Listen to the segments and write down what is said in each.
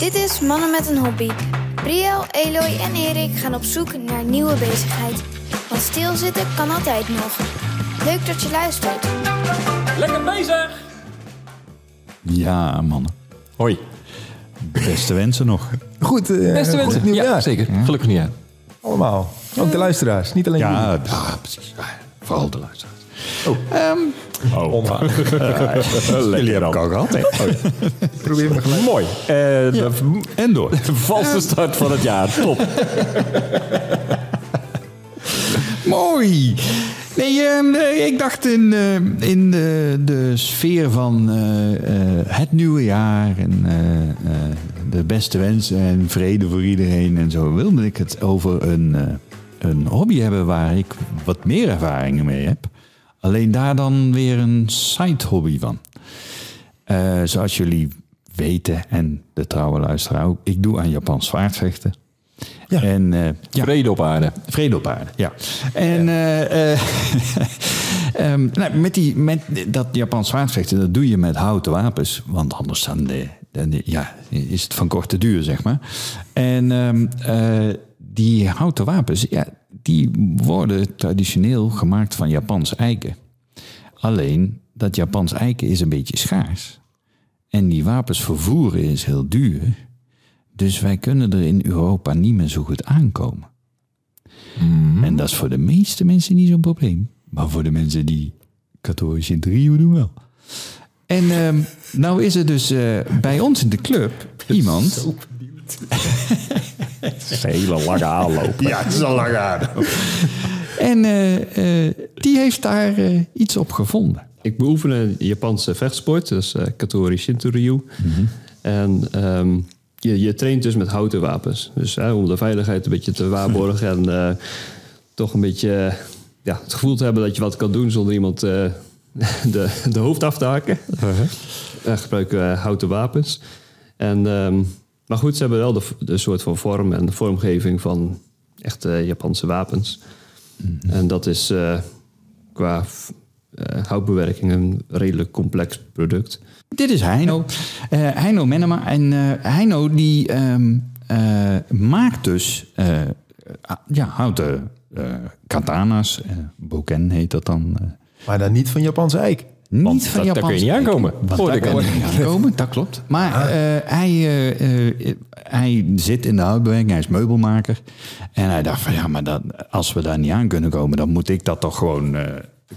Dit is Mannen met een Hobby. Briel, Eloy en Erik gaan op zoek naar nieuwe bezigheid. Want stilzitten kan altijd nog. Leuk dat je luistert. Lekker bezig! Ja, mannen. Hoi. Beste wensen nog. Goed, eh, Beste goed wensen. nieuwjaar. Ja, zeker. Gelukkig niet aan. Allemaal. Ook de luisteraars, niet alleen jullie. Ja, ja, precies. Vooral de luisteraars. Oh. Jullie hebben al gehad, hè? Probeer me gelijk. Mooi. Eh, de En door. valse start van het jaar. Top. Mooi. Nee, ehm, eh, ik dacht in, eh, in de, de sfeer van eh, eh, het nieuwe jaar en eh, eh, de beste wensen en vrede voor iedereen en zo wilde ik het over een, eh, een hobby hebben waar ik wat meer ervaringen mee heb. Alleen daar dan weer een side hobby van. Eh, zoals jullie weten en de trouwe luisteraar ook, ik doe aan Japans zwaardvechten. Ja. En eh, ja, Vrede op aarde. Vrede op aarde, ja. En eh, eh, ehm, nou, met, die, met dat Japans zwaardvechten, dat doe je met houten wapens. Want anders dan, de, dan de- ja, is het van korte duur, zeg maar. En ehm, eh, die houten wapens, ja, die worden traditioneel gemaakt van Japans eiken. Alleen, dat Japans eiken is een beetje schaars. En die wapens vervoeren is heel duur. Dus wij kunnen er in Europa niet meer zo goed aankomen. En dat is voor de meeste mensen niet zo'n probleem. Maar voor de mensen die Katori Shinryu doen wel. En ehm, nou is er dus eh, bij ons in de club iemand... Het is een hele lange aanloop. Ja, het is al lang aan. En eh, eh, die heeft daar eh, iets op gevonden. Ik beoefen een Japanse vechtsport, dus eh, Katori Shinto-ryu. En ehm, je, je traint dus met houten wapens. Dus hè, om de veiligheid een beetje te waarborgen en eh, toch een beetje ja, het gevoel te hebben dat je wat kan doen zonder iemand eh, de, de hoofd af te hakken. Uh gebruiken we houten wapens. En, ehm, maar goed, ze hebben wel de, de soort van vorm en de vormgeving van echte Japanse wapens. En dat is eh, qua eh, houtbewerking een redelijk complex product. Dit is Heino. Eh Heino Menema. En eh Heino die ehm, eh, maakt dus ja, houten eh, katana's. eh boken heet dat dan. eh. Maar dan niet van Japanse eik. Niet Want van dat- daar kun je niet aankomen. Want daar kun je niet aankomen, dat klopt. Maar eh, hij, eh, eh, hij zit in de houtbewerking, hij is meubelmaker. En hij dacht van ja, maar dat, als we daar niet aan kunnen komen... dan moet ik dat toch gewoon eh,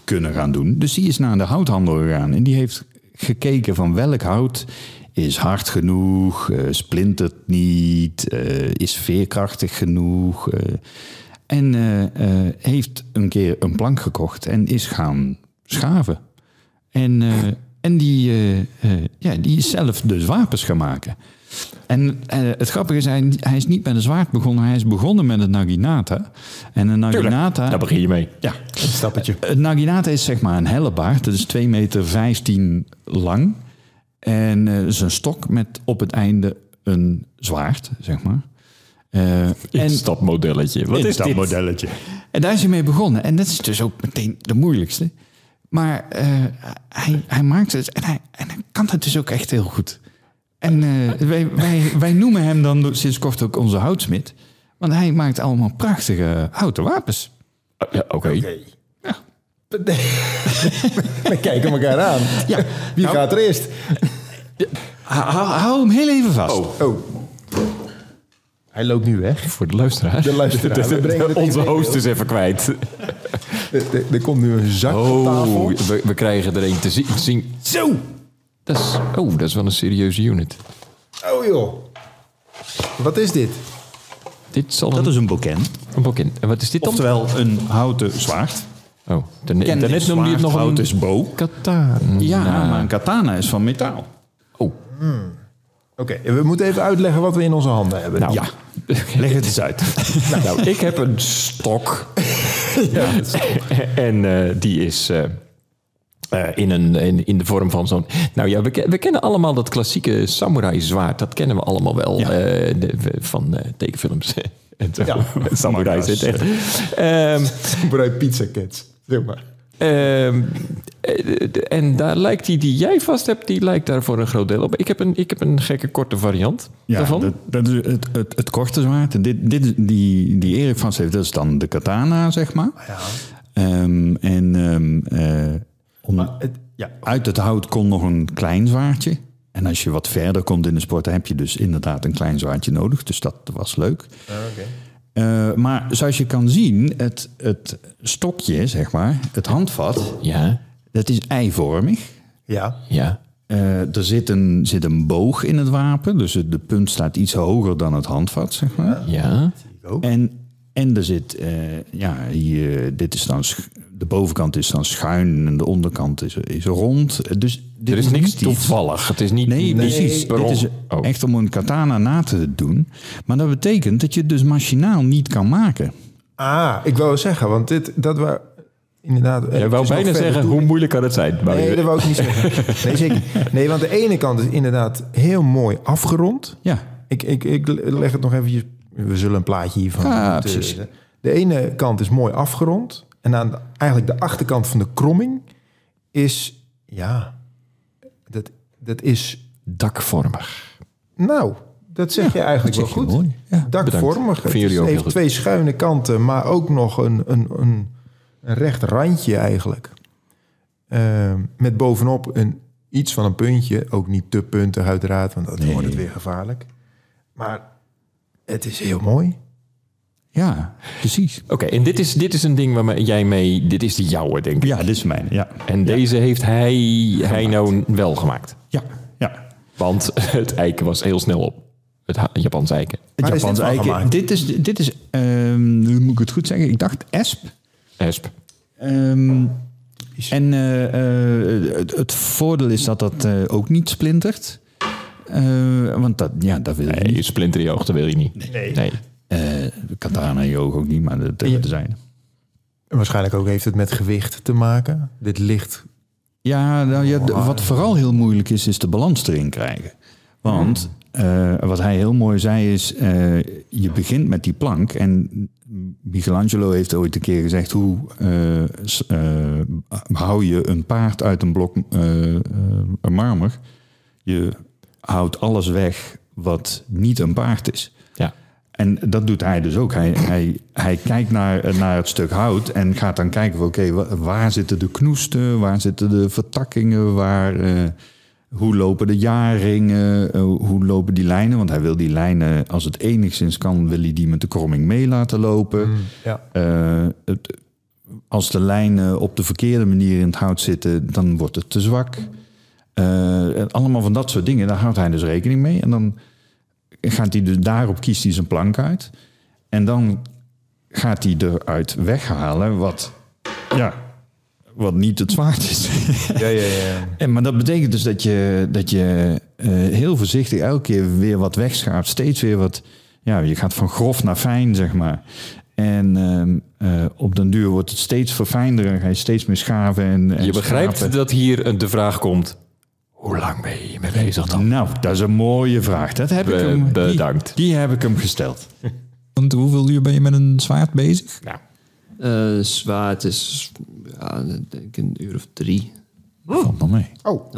kunnen gaan doen. Dus die is naar de houthandel gegaan en die heeft gekeken van welk hout... Is hard genoeg, splintert niet, eh, is veerkrachtig genoeg. eh. en heeft een keer een plank gekocht en is gaan schaven. En, eh, en die, eh, eh, ja, die is zelf dus wapens gaan maken. En het grappige is, hij, hij is niet met een zwaard begonnen. Hij is begonnen met een naginata. En een naginata... Daar begin je mee. Ja, Een stappertje. een naginata is zeg maar een hellebaard. Dat is 2 meter 15 lang. En eh is een stok met op het einde een zwaard, zeg maar. En, Instapmodelletje. Wat is dit? modelletje. En daar is hij mee begonnen. En dat is dus ook meteen de moeilijkste. Maar eh, hij, hij maakt het en hij, en hij kan het dus ook echt heel goed. En eh, wij, wij, wij noemen hem dan sinds kort ook onze houtsmid. Want hij maakt allemaal prachtige houten wapens. Ja, Oké. Ja. We kijken elkaar aan. Ja. Wie Nou, gaat er eerst? hou, hem heel even vast. Oh. Hij loopt nu weg. Voor de luisteraar. De luisteraar. Onze host is even kwijt. Er, er- er komt nu een zak op tafel. Oh, we, we krijgen er een te zien. zien. Zo! Dat is, oh, dat is wel een serieuze unit. Oh joh. Wat is dit? Dit zal Dat een, is een boken. een bokin. En wat is dit dan? Oftewel een houten zwaard. Oh, daarnet, noemde je het nog een hout is bow. katana. Ja, maar een katana is van metaal. Oh, Oké, we moeten even uitleggen wat we in onze handen hebben. nou. Ja, leg het eens uit. nou, ik heb een stok. en eh, die is eh, eh, in, een, in, in de vorm van zo'n... Nou ja, we, we kennen allemaal dat klassieke samurai zwaard. Dat kennen we allemaal wel Ja. de- van eh, tekenfilms. en zo. Ja. samurai zit echt. Ehm, Samurai pizza cats. Zeg maar. Ehm, eh, en daar lijkt die die jij vast hebt, die lijkt daar voor een groot deel op. Ik heb een, ik heb een gekke korte variant Ja, daarvan. dat, dat is het, het, het korte zwaard. En dit, dit, is- die, die Erik vast heeft, dat is dan de katana, zeg maar. Ja. Ehm, en ehm, eh, om, Maar het, ja. uit het hout komt nog een klein zwaardje. En als je wat verder komt in de sport, dan heb je dus inderdaad een klein zwaardje nodig. Dus dat was leuk. Eh, maar zoals je kan zien, het, het stokje, zeg maar, het handvat, Ja, dat is eivormig. Ja. ja. Eh, er zit een, zit een boog in het wapen, dus het- de punt staat iets hoger dan het handvat, zeg maar. Ja. En, en er zit, eh, ja, hier, dit is dan, sch- de bovenkant is dan schuin en de onderkant is, is rond. Dus dit er is niks niet iets- toevallig. Het is niet... Nee, precies. Dit is oh. echt om een katana na te doen. Maar dat betekent dat je het dus machinaal niet kan maken. Ah, ik wou zeggen, want dit, dat we inderdaad... Jij wou bijna zeggen, hoe moeilijk kan het zijn? Nee, dat wou ik niet zeggen. Nee, zeker. Nee, want de ene kant is inderdaad heel mooi afgerond. Ja, Ik, ik, ik leg het nog even... We zullen een plaatje hiervan... Ja, moeten- precies. De ene kant is mooi afgerond. En aan de, eigenlijk de achterkant van de kromming is... Ja, dat, dat is... Dakvormig. Nou, dat zeg je eigenlijk dat wel goed. mooi. Ja, Dakvormig. Het jullie ook heeft twee schuine kanten, maar ook nog een, een, een, een recht randje eigenlijk. Ehm, met bovenop een, iets van een puntje. Ook niet te puntig uiteraard, want dan wordt het weer gevaarlijk. Maar het is heel mooi. Ja precies. Oké, en dit is, dit is een ding waar jij mee... Dit is de jouwe, denk ik. Ja, dit is mijn. Ja, En deze heeft hij, hij nou wel gemaakt. ja, ja. Want het eiken was heel snel op. Het ha- Japans eiken. Het Japans dit eiken. gemaakt? Dit is, dit is ehm, hoe moet ik het goed zeggen? Ik dacht esp. Esp. Ehm, en eh, eh, het, het voordeel is dat dat eh, ook niet splintert. Eh, want dat, ja, dat wil je Nee, niet. splinter in je oog, dat wil je niet. Nee. Eh, katana in je oog ook niet, maar dat hebben te zijn. En waarschijnlijk ook heeft het met gewicht te maken. Dit licht. Ja, nou, ja, de- wat vooral heel moeilijk is, is de balans erin krijgen. Want eh, wat hij heel mooi zei is, eh, je begint met die plank. En Michelangelo heeft ooit een keer gezegd, hoe eh, eh, hou je een paard uit een blok eh, eh, marmer? Je houdt alles weg wat niet een paard is. En dat doet hij dus ook. Hij, hij, hij kijkt naar, naar het stuk hout en gaat dan kijken oké, wa- waar zitten de knoesten, waar zitten de vertakkingen... Waar, eh, hoe lopen de jaarringen, eh, hoe lopen die lijnen... want hij wil die lijnen, als het enigszins kan... wil hij die met de kromming mee laten lopen. Ja. Eh, het- als de lijnen op de verkeerde manier in het hout zitten... dan wordt het te zwak. Allemaal van dat soort dingen, daar houdt hij dus rekening mee. En dan gaat hij dus daarop kiest hij zijn plank uit. En dan gaat hij eruit weghalen wat, ja, wat niet het zwaard is. Ja, ja, ja. en, maar dat betekent dus dat je, dat je eh, heel voorzichtig elke keer weer wat wegschaapt. Steeds weer wat, ja, je gaat van grof naar fijn, zeg maar. En ehm, eh, op den duur wordt het steeds verfijnder en ga je steeds meer schaven. En, en Je begrijpt dat hier de vraag komt... Hoe lang ben je mee bezig dan? Nou, dat is een mooie vraag. Dat heb ik hem, die- bedankt. Die, heb ik hem gesteld. Want hoeveel uur ben je met een zwaard bezig? Nou, Eh, zwaard is, ja, ik denk een uur of drie. Valt nog mee. Oh,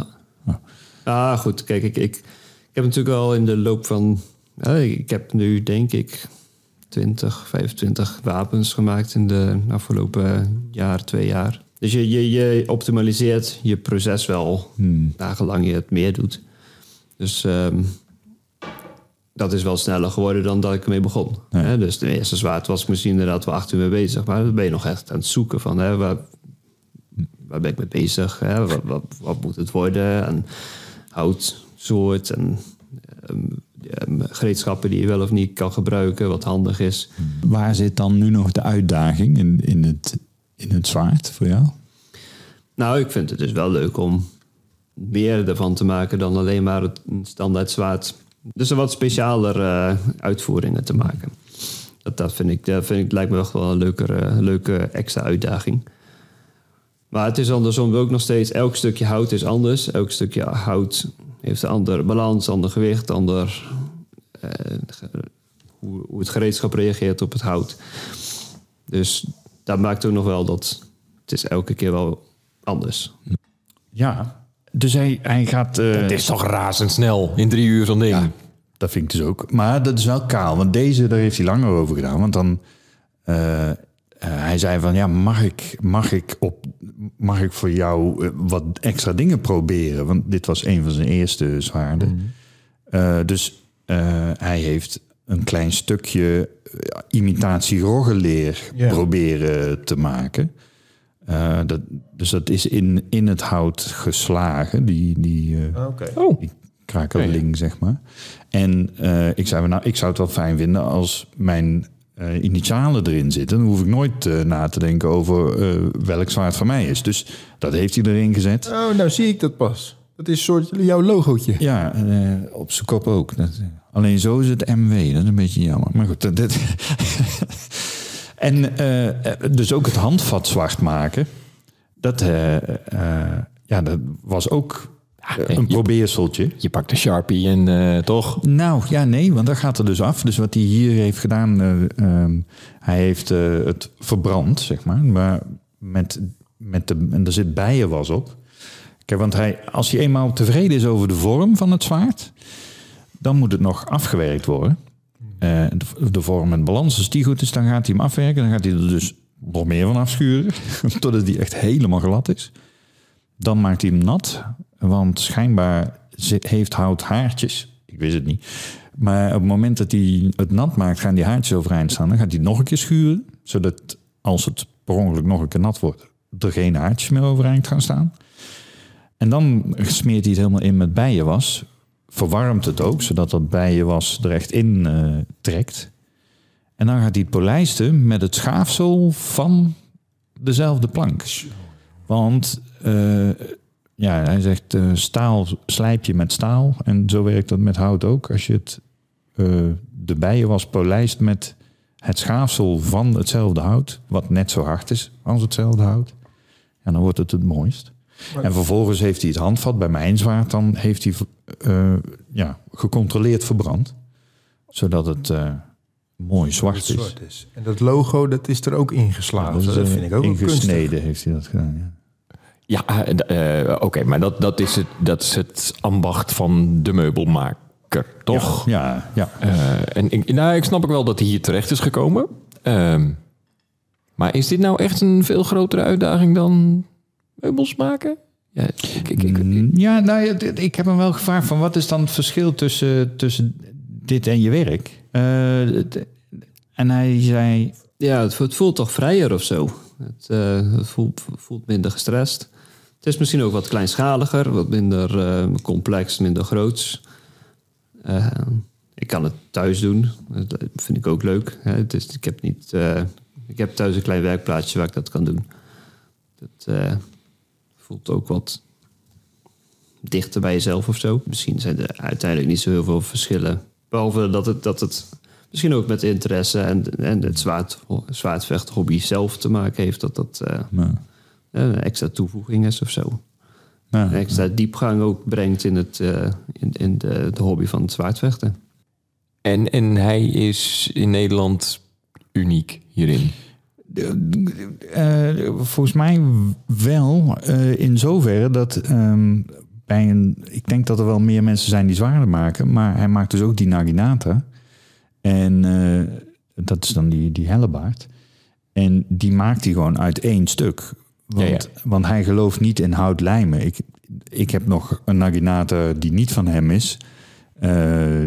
Ah, goed. Kijk, ik, ik, ik heb natuurlijk al in de loop van... ja, ik heb nu, denk ik, 20, 25 wapens gemaakt in de afgelopen jaar, twee jaar. Dus je, je, je optimaliseert je proces wel, nagelang je het meer doet. Dus ehm, dat is wel sneller geworden dan dat ik ermee begon. Hè? Dus de eerste zwaard was ik misschien inderdaad wel acht uur mee bezig. Maar dan ben je nog echt aan het zoeken van... Hè, waar, waar ben ik mee bezig? Hè? Wat, wat, wat moet het worden? En hout, soort en ehm, ehm, gereedschappen die je wel of niet kan gebruiken, wat handig is. Waar zit dan nu nog de uitdaging in, in, het, in het zwaard voor jou? Nou, ik vind het dus wel leuk om meer ervan te maken dan alleen maar het standaard zwaard. Dus een wat specialer eh, uitvoeringen te maken. Dat, dat, vind ik, dat vind ik, lijkt me echt wel een leuke, leuke extra uitdaging. Maar het is andersom ook nog steeds, elk stukje hout is anders. Elk stukje hout heeft een andere balans, ander gewicht, ander, eh, hoe, hoe het gereedschap reageert op het hout. Dus dat maakt ook nog wel dat het is elke keer wel anders. Ja, dus hij, hij gaat... eh, Het is toch razendsnel in drie uur zo'n ding. Ja, dat vind ik dus ook. Maar dat is wel kaal, want deze, daar heeft hij langer over gedaan. Want dan, eh, eh, hij zei van, ja, mag ik, mag ik, op, mag ik voor jou wat extra dingen proberen? Want dit was een van zijn eerste zwaarden. Eh, dus eh, hij heeft een klein stukje eh, imitatie roggenleer Ja. proberen te maken. Eh, dat, dus dat is in, in het hout geslagen, die, die, eh, Oké. Oh, die krakeling, zeg maar. En eh, ik zei, nou, ik zou het wel fijn vinden als mijn eh, initialen erin zitten. Dan hoef ik nooit na te denken over eh, welk zwaard van mij is. Dus dat heeft hij erin gezet. Oh, nou zie ik dat pas. Dat is een soort jouw logootje. Ja, eh, op zijn kop ook. Dat, alleen zo is het MW, dat is een beetje jammer. Maar goed, dit- en eh, eh, dus ook het handvat zwart maken. Dat, eh, ja, dat was ook een je- probeerseltje. je pakt de Sharpie en toch? Nou, ja, nee, want dat gaat er dus af. Dus wat hij hier heeft gedaan, eh, ehm, hij heeft het verbrand, zeg maar. Maar met, met de, en er zit bijenwas op. Kijk, want hij, als hij eenmaal tevreden is over de vorm van het zwaard, dan moet het nog afgewerkt worden. Eh, de, vorm en balans, als die goed is, dan gaat hij hem afwerken. Dan gaat hij er dus nog meer van afschuren, totdat hij echt helemaal glad is. Dan maakt hij hem nat, want schijnbaar heeft hout haartjes. Ik wist het niet. Maar op het moment dat hij het nat maakt, gaan die haartjes overeind staan. Dan gaat hij nog een keer schuren, zodat als het per ongeluk nog een keer nat wordt, er geen haartjes meer overeind gaan staan. En dan smeert hij het helemaal in met bijenwas. Verwarmt het ook, zodat dat bijenwas er echt in eh, trekt. En dan gaat hij het polijsten met het schaafsel van dezelfde plank. Want eh, ja, hij zegt eh, staal slijp je met staal. En zo werkt dat met hout ook. Als je het, de bijenwas polijst met het schaafsel van hetzelfde hout, wat net zo hard is als hetzelfde hout, en dan wordt het het mooist. En vervolgens heeft hij het handvat bij mijn zwaard, dan heeft hij eh, ja, gecontroleerd verbrand. Zodat het eh, mooi zwart is. zwart is. En dat logo, dat is er ook ingeslagen. Dat, Dat, is, eh, vind ik ook wel kunstig. ingesneden heeft hij dat gedaan. Ja. Ja, oké, maar dat, dat, is het, dat is het ambacht van de meubelmaker, toch? Ja, ja. Eh, en ik, nou, ik snap ook wel dat hij hier terecht is gekomen. Ehm, maar is dit nou echt een veel grotere uitdaging dan meubels maken? Ja, ik, ik, ik- Mm, ja, nou, ja, dit- ik heb hem wel gevraagd van wat is dan het verschil tussen, tussen dit en je werk? Eh, en hij zei, Ja, het, het voelt toch vrijer of zo. Het, eh, het voelt, voelt minder gestrest. Het is misschien ook wat kleinschaliger, wat minder eh, complex, minder groots. Eh, ik kan het thuis doen, dat vind ik ook leuk. Hè. Het is, ik, heb niet, eh, ik heb thuis een klein werkplaatsje waar ik dat kan doen. Eh, voelt ook wat dichter bij jezelf of zo. Misschien zijn er uiteindelijk niet zo heel veel verschillen. Behalve dat het, dat het misschien ook met interesse en, en het zwaard, zwaardvechthobby zelf te maken heeft. Dat dat eh, nou, een extra toevoeging is of zo. nou, Een extra diepgang ook brengt in, het, eh, in, in de, de hobby van het zwaardvechten. en, en hij is in Nederland uniek hierin. Eh, volgens mij wel eh, in zoverre dat ehm, bij een... Ik denk dat er wel meer mensen zijn die zwaarder maken, maar hij maakt dus ook die Naginata. En eh, dat is dan die, die hellebaard. En die maakt hij gewoon uit één stuk. Want, Ja, want hij gelooft niet in hout lijmen. Ik, ik heb nog een Naginata die niet van hem is.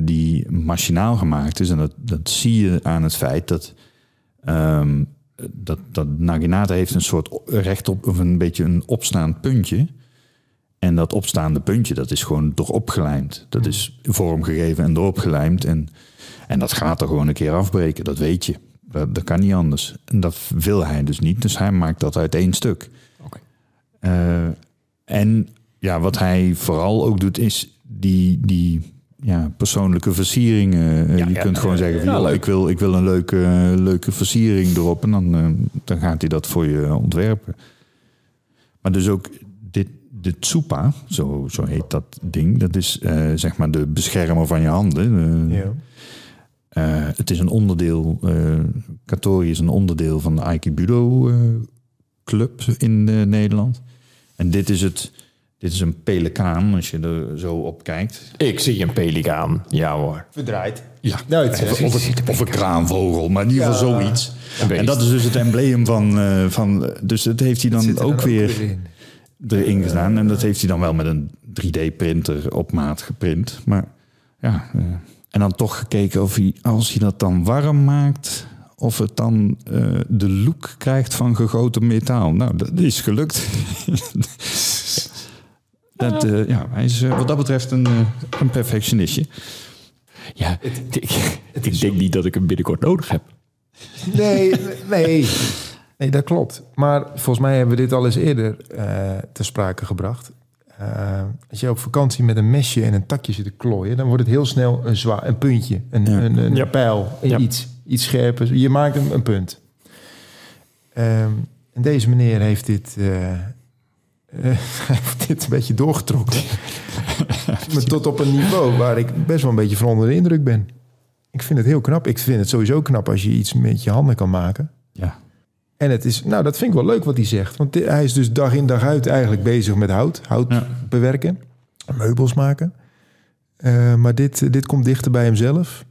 die machinaal gemaakt is. En dat, dat zie je aan het feit dat... ehm, dat, dat Naginata heeft een soort rechtop of een beetje een opstaand puntje. En dat opstaande puntje, dat is gewoon erop gelijmd. Dat is vormgegeven en erop gelijmd. En, en dat gaat er gewoon een keer afbreken, dat weet je. Dat, dat kan niet anders. En dat wil hij dus niet. Dus hij maakt dat uit één stuk. Eh, en ja, wat hij vooral ook doet, is die, die ja, persoonlijke versieringen. Eh, Ja, je ja, kunt gewoon ja, zeggen, van, ja, joh, leuk. ik, wil, ik wil een leuke, leuke versiering erop. En dan, eh, dan gaat hij dat voor je ontwerpen. Maar dus ook dit, de tsupa, zo, zo heet dat ding. Dat is eh, zeg maar de beschermer van je handen. Ja. het is een onderdeel, eh Katori is een onderdeel van de Aikibudo eh, club in eh, Nederland. En dit is, het, dit is een pelikaan, als je er zo op kijkt. Ik zie een pelikaan. Ja hoor. Verdraaid. Ja, Nou, het of, of, een, of een kraanvogel, maar in ieder geval zoiets. En dat is dus het embleem van... eh, van dus dat heeft hij dan ook weer in. erin gedaan. En dat heeft hij dan wel met een 3D-printer op maat geprint. Maar ja, eh, en dan toch gekeken of hij, als hij dat dan warm maakt... of het dan eh, de look krijgt van gegoten metaal. Nou, dat is gelukt. dat, eh, ja, hij is eh, wat dat betreft een, eh, een perfectionistje. Ja, ik, ik denk niet dat ik hem binnenkort nodig heb. Nee, nee. Nee, dat klopt. Maar volgens mij hebben we dit al eens eerder eh ter sprake gebracht. Als je op vakantie met een mesje en een takje zit te klooien, dan wordt het heel snel een zwaar, een puntje, een, Ja. een, een Ja. pijl, een Ja. iets, iets scherpers. Je maakt een, een punt. Ehm, en deze meneer heeft dit, hij heeft dit een beetje doorgetrokken. maar tot op een niveau waar ik best wel een beetje van onder de indruk ben. Ik vind het heel knap. Ik vind het sowieso knap als je iets met je handen kan maken. Ja. En het is, nou, dat vind ik wel leuk wat hij zegt. Want hij is dus dag in dag uit eigenlijk bezig met hout. Hout Ja. bewerken, meubels maken. Eh, maar dit, dit komt dichter bij hemzelf.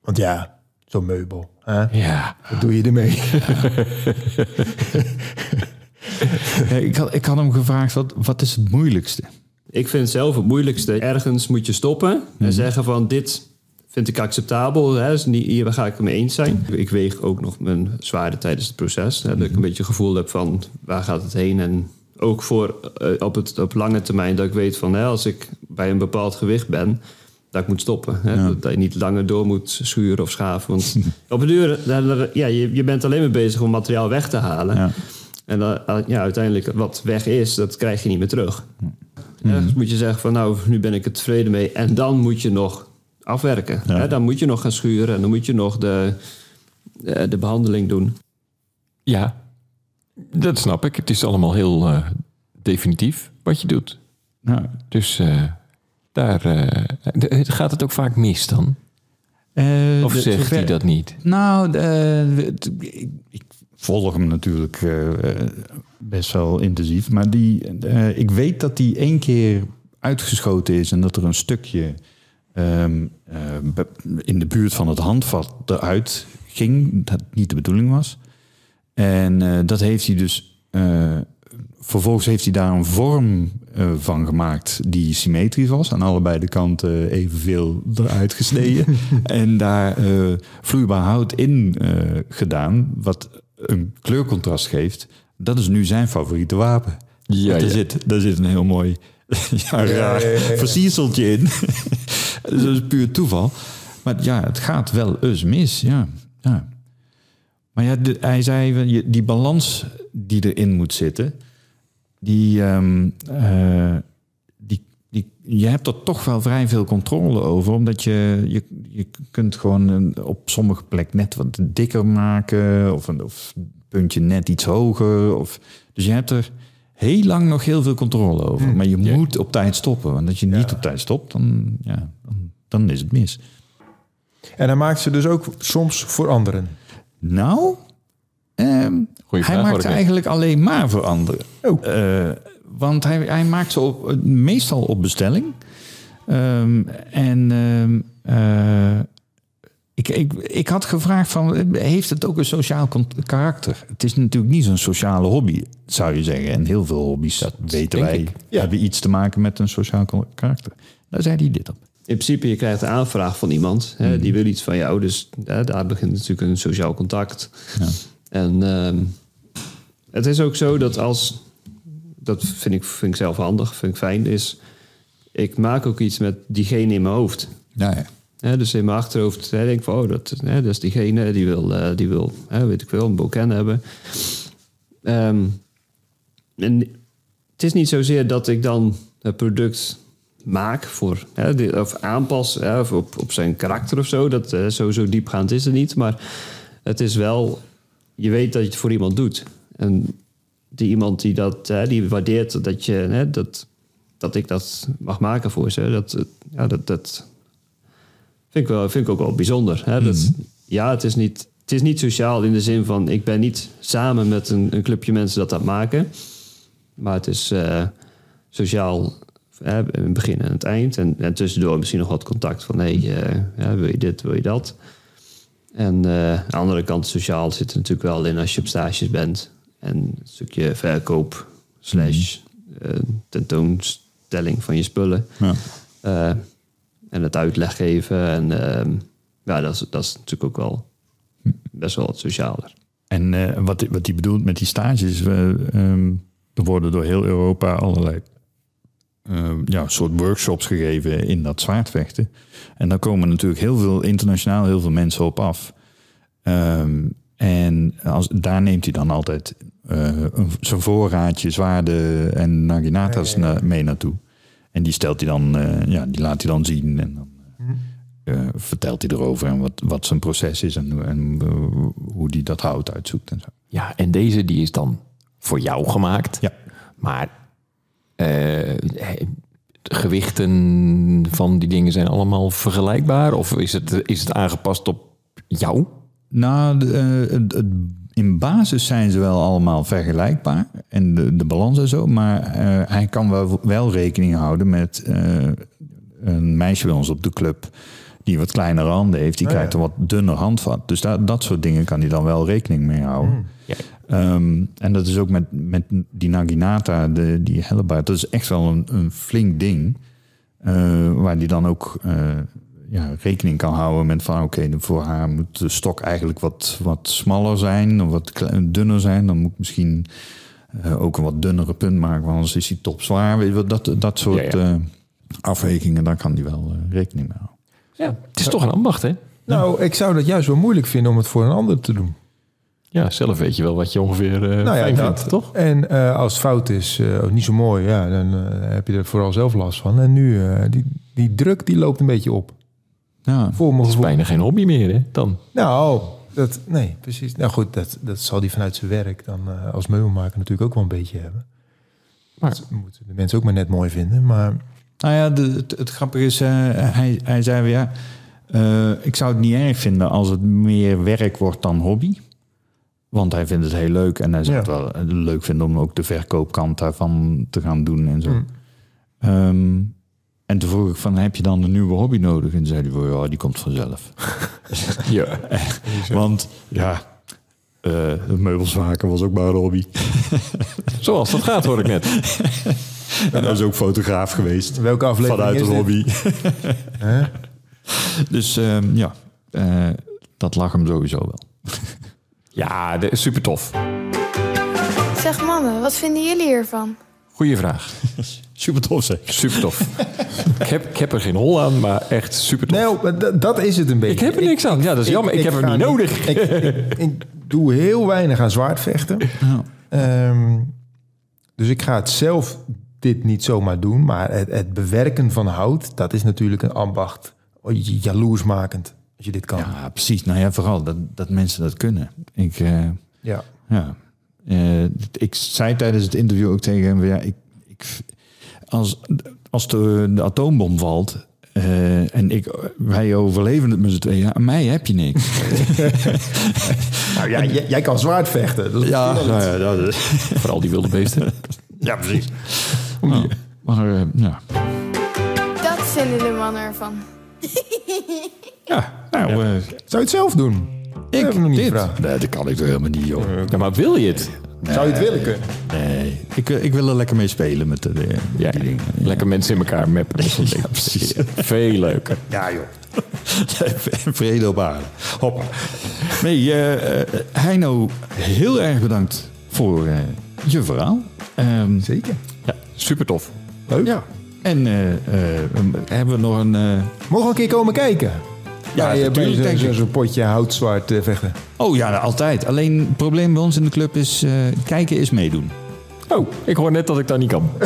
Want ja, zo'n meubel. Hè? Ja. Wat doe je ermee? Ik, had, ik had hem gevraagd, wat, wat is het moeilijkste? Ik vind zelf het moeilijkste. Ergens moet je stoppen en zeggen van dit vind ik acceptabel. Hè, is niet, hier ga ik het mee eens zijn. Ik weeg ook nog mijn zwaarden tijdens het proces. Hè, Dat ik een beetje het gevoel heb van waar gaat het heen. En ook voor eh, op, het, op lange termijn dat ik weet van hè, als ik bij een bepaald gewicht ben... dat ik moet stoppen. Hè, Ja. dat, je niet langer door moet schuren of schaven. Want op het duur, ja, je, je bent alleen maar bezig om materiaal weg te halen. Ja. En dan, eh, ja, uiteindelijk wat weg is, dat krijg je niet meer terug. Ergens moet je zeggen van nou, nu ben ik er tevreden mee. En dan moet je nog afwerken. Ja. Hè, dan moet je nog gaan schuren en dan moet je nog de, de, de behandeling doen. Ja, dat snap ik. Het is allemaal heel eh, definitief wat je doet. Nou, Dus eh, daar eh, gaat het ook vaak mis dan? eh, Of zegt hij dat niet? Nou, ik volg hem natuurlijk eh, eh, best wel intensief. Maar die, eh, ik weet dat die één keer uitgeschoten is en dat er een stukje ehm, eh, in de buurt van het handvat eruit ging. Dat niet de bedoeling was. En dat heeft hij dus. vervolgens heeft hij daar een vorm van gemaakt die symmetrisch was. Aan allebei de kanten evenveel eruit gesneden. en daar vloeibaar hout in gedaan, wat een kleurcontrast geeft. Dat is nu zijn favoriete wapen. Ja, er, ja. Zit, daar zit een heel mooi ja, raar versierseltje in. dus dat is puur toeval. Maar ja, het gaat wel eens mis. Ja, ja. Maar ja, de- hij zei, die balans die erin moet zitten, die, ehm, eh, die, je hebt er toch wel vrij veel controle over, omdat je, je, je kunt gewoon op sommige plekken net wat dikker maken, of een of puntje net iets hoger. Of, dus je hebt er heel lang nog heel veel controle over. Maar je Ja. moet op tijd stoppen, want als je niet op tijd stopt, dan, ja, dan, dan is het mis. En hij maakt ze dus ook soms voor anderen. Nou, ehm, hij maakt eigenlijk alleen maar voor anderen. Oh. Eh, want hij, hij maakt ze op, meestal op bestelling. Ehm, en ehm, eh, ik, ik, ik had gevraagd van, heeft het ook een sociaal karakter? Het is natuurlijk niet zo'n sociale hobby, zou je zeggen. En heel veel hobby's, dat weten wij, ik. Ja. hebben iets te maken met een sociaal karakter. Daar zei hij dit op. In principe, je krijgt een aanvraag van iemand. Hè, Mhm. Die wil iets van jou. Dus hè, daar begint natuurlijk een sociaal contact. Ja. En ehm, het is ook zo dat als... Dat vind ik, vind ik zelf handig, vind ik fijn, is... Ik maak ook iets met diegene in mijn hoofd. Ja, ja. Dus in mijn achterhoofd hè, denk ik van... Oh, dat, hè, dat is diegene die wil, eh, die wil hè, weet ik veel, een boken hebben. Ehm, en het is niet zozeer dat ik dan het product maak voor, hè, die- of aanpas hè, of op, op zijn karakter of zo. Dat zo, zo diepgaand is het niet. Maar het is wel, je weet dat je het voor iemand doet. En die iemand die dat, hè, die waardeert dat je, hè, dat, dat ik dat mag maken voor ze. Dat, ja, dat, dat vind ik, wel, vind ik ook wel bijzonder. Hè? Dat, Ja, het is niet, het is niet sociaal in de zin van... ik ben niet samen met een, een clubje mensen dat dat maken. Maar het is eh, sociaal hè, in het begin en het eind. En, en tussendoor misschien nog wat contact van... hey, eh, ja, wil je dit, wil je dat? En eh, aan de andere kant sociaal zit er natuurlijk wel in als je op stages bent. En een stukje verkoop slash eh, tentoonstelling van je spullen. Ja. Eh, en het uitleg geven. En ehm, ja, dat is, dat is natuurlijk ook wel best wel wat socialer. En eh, wat, wat hij bedoelt met die stages, we, ehm, er worden door heel Europa allerlei ehm, ja, soort workshops gegeven in dat zwaardvechten. En daar komen natuurlijk heel veel internationaal heel veel mensen op af. En als, daar neemt hij dan altijd eh, een- zijn voorraadje zwaarden en naginata's na- mee naartoe. En die stelt hij dan, eh, ja, die laat hij dan zien en dan eh, vertelt hij erover en wat, wat zijn proces is en, en hoe die dat hout uitzoekt en zo. Ja, en deze die is dan voor jou gemaakt. Ja. Maar de gewichten van die dingen zijn allemaal vergelijkbaar? Of is het, is het aangepast op jou? Nou, eh, het- het- in basis zijn ze wel allemaal vergelijkbaar. En de, de balans en zo. Maar eh, hij kan wel, wel rekening houden met eh, een meisje bij ons op de club. Die wat kleinere handen heeft. Die Oh, krijgt ja. een wat dunner handvat. Dus dat, dat soort dingen kan hij dan wel rekening mee houden. Ja. Ehm, en dat is ook met, met die Naginata, de, die hellebaard. Dat is echt wel een, een flink ding. eh, waar die dan ook eh, ja, rekening kan houden met van... oké, voor haar moet de stok eigenlijk wat, wat smaller zijn... of wat dunner zijn. Dan moet ik misschien eh, ook een wat dunnere punt maken... want anders is hij topzwaar. Weet je Dat, dat soort Ja, ja. eh, afwegingen, daar kan hij wel eh, rekening mee houden. Ja, het is toch een ambacht, hè? Nou, ik zou dat juist wel moeilijk vinden om het voor een ander te doen. Ja, zelf weet je wel wat je ongeveer eh nou ja, fijn dat. vindt, toch? En eh, als het fout is, eh, of niet zo mooi, ja, dan heb je er vooral zelf last van. En nu, eh, die, die druk die loopt een beetje op. Ja, Voor mijn Het is bijna geen hobby meer, hè? Dan. Nou, dat, nee, precies. Nou goed, dat, dat zal die vanuit zijn werk dan eh, als meubelmaker natuurlijk ook wel een beetje hebben. Maar- Dat moeten de mensen ook maar net mooi vinden. Maar Nou ja, de, het, het grappige is, eh, hij, hij zei weer, ja, eh, ik zou het niet erg vinden als het meer werk wordt dan hobby. Want hij vindt het heel leuk en hij zou Ja. het wel leuk vinden om ook de verkoopkant daarvan te gaan doen en zo. Mm. Ehm, en toen vroeg ik van, heb je dan een nieuwe hobby nodig? En zei hij, van, ja, die komt vanzelf. Ja. Want ja, eh meubels maken was ook maar een hobby. Zoals dat gaat, hoor ik net. En hij is ook fotograaf geweest. welke aflevering Vanuit een dit? hobby. Hè? Dus ehm, ja, eh, dat lag hem sowieso wel. Ja, dat is super tof. Zeg mannen, wat vinden jullie hiervan? Goeie vraag. Super tof zeg. Super tof. ik, heb, ik heb er geen hol aan, maar echt super tof. Nee, maar dat- is het een beetje. ik heb er niks aan. Ja, dat is jammer. Ik, heb hem ga niet nodig. Ik, ik, ik doe heel weinig aan zwaardvechten. Ja. Ehm, dus ik ga het zelf dit niet zomaar doen. Maar het, het bewerken van hout, dat is natuurlijk een ambacht. Oh, Jaloersmakend, als je dit kan. Ja, precies. Nou ja, vooral dat, dat mensen dat kunnen. Ik, eh, Ja. ja. Eh, ik zei tijdens het interview ook tegen hem, ja, ik, ik, als, als de, de atoombom valt eh, en ik, wij overleven het met z'n tweeën, aan mij heb je niks. Nou ja, jij, jij kan zwaard vechten. Dat is ja, nou ja, dat is, Vooral die wilde beesten. ja, precies. Nou, maar eh, ja. Dat vinden de mannen ervan. ja, nou, eh, Zou je het zelf doen? ik, heb ik nog niet dit. Nee, dat kan ik toch helemaal niet, joh. Ja, maar wil je het? Zou je het willen kunnen? Nee, ik, ik wil er lekker mee spelen met de, de- Ja, die dingen. lekker mensen in elkaar mappen. Dat soort dingen. precies. Veel leuker. Ja, joh. Vrede op aarde. Hoppa. Nee, eh, eh, Heino, heel erg bedankt voor eh, je verhaal. Ehm, Zeker. Ja, super tof. Leuk. ja. En eh, eh, hebben we nog een... eh, Mogen we een keer komen kijken? Ja, bij, eh, bij natuurlijk, zo'n denk zo, ik. zo'n potje houtzwaard eh, vechten. Oh ja, altijd. Alleen het probleem bij ons in de club is... eh, kijken is meedoen. Oh, ik hoor net dat ik dat niet kan.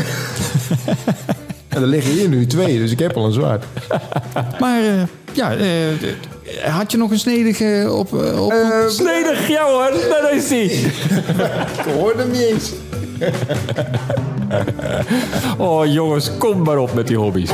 En er liggen hier nu twee, dus ik heb al een zwaard. Maar eh, ja, eh, had je nog een snedige op... eh, op Snedig, ja hoor. Daar is die. Ik hoorde hem niet eens. Oh jongens, kom maar op met die hobby's.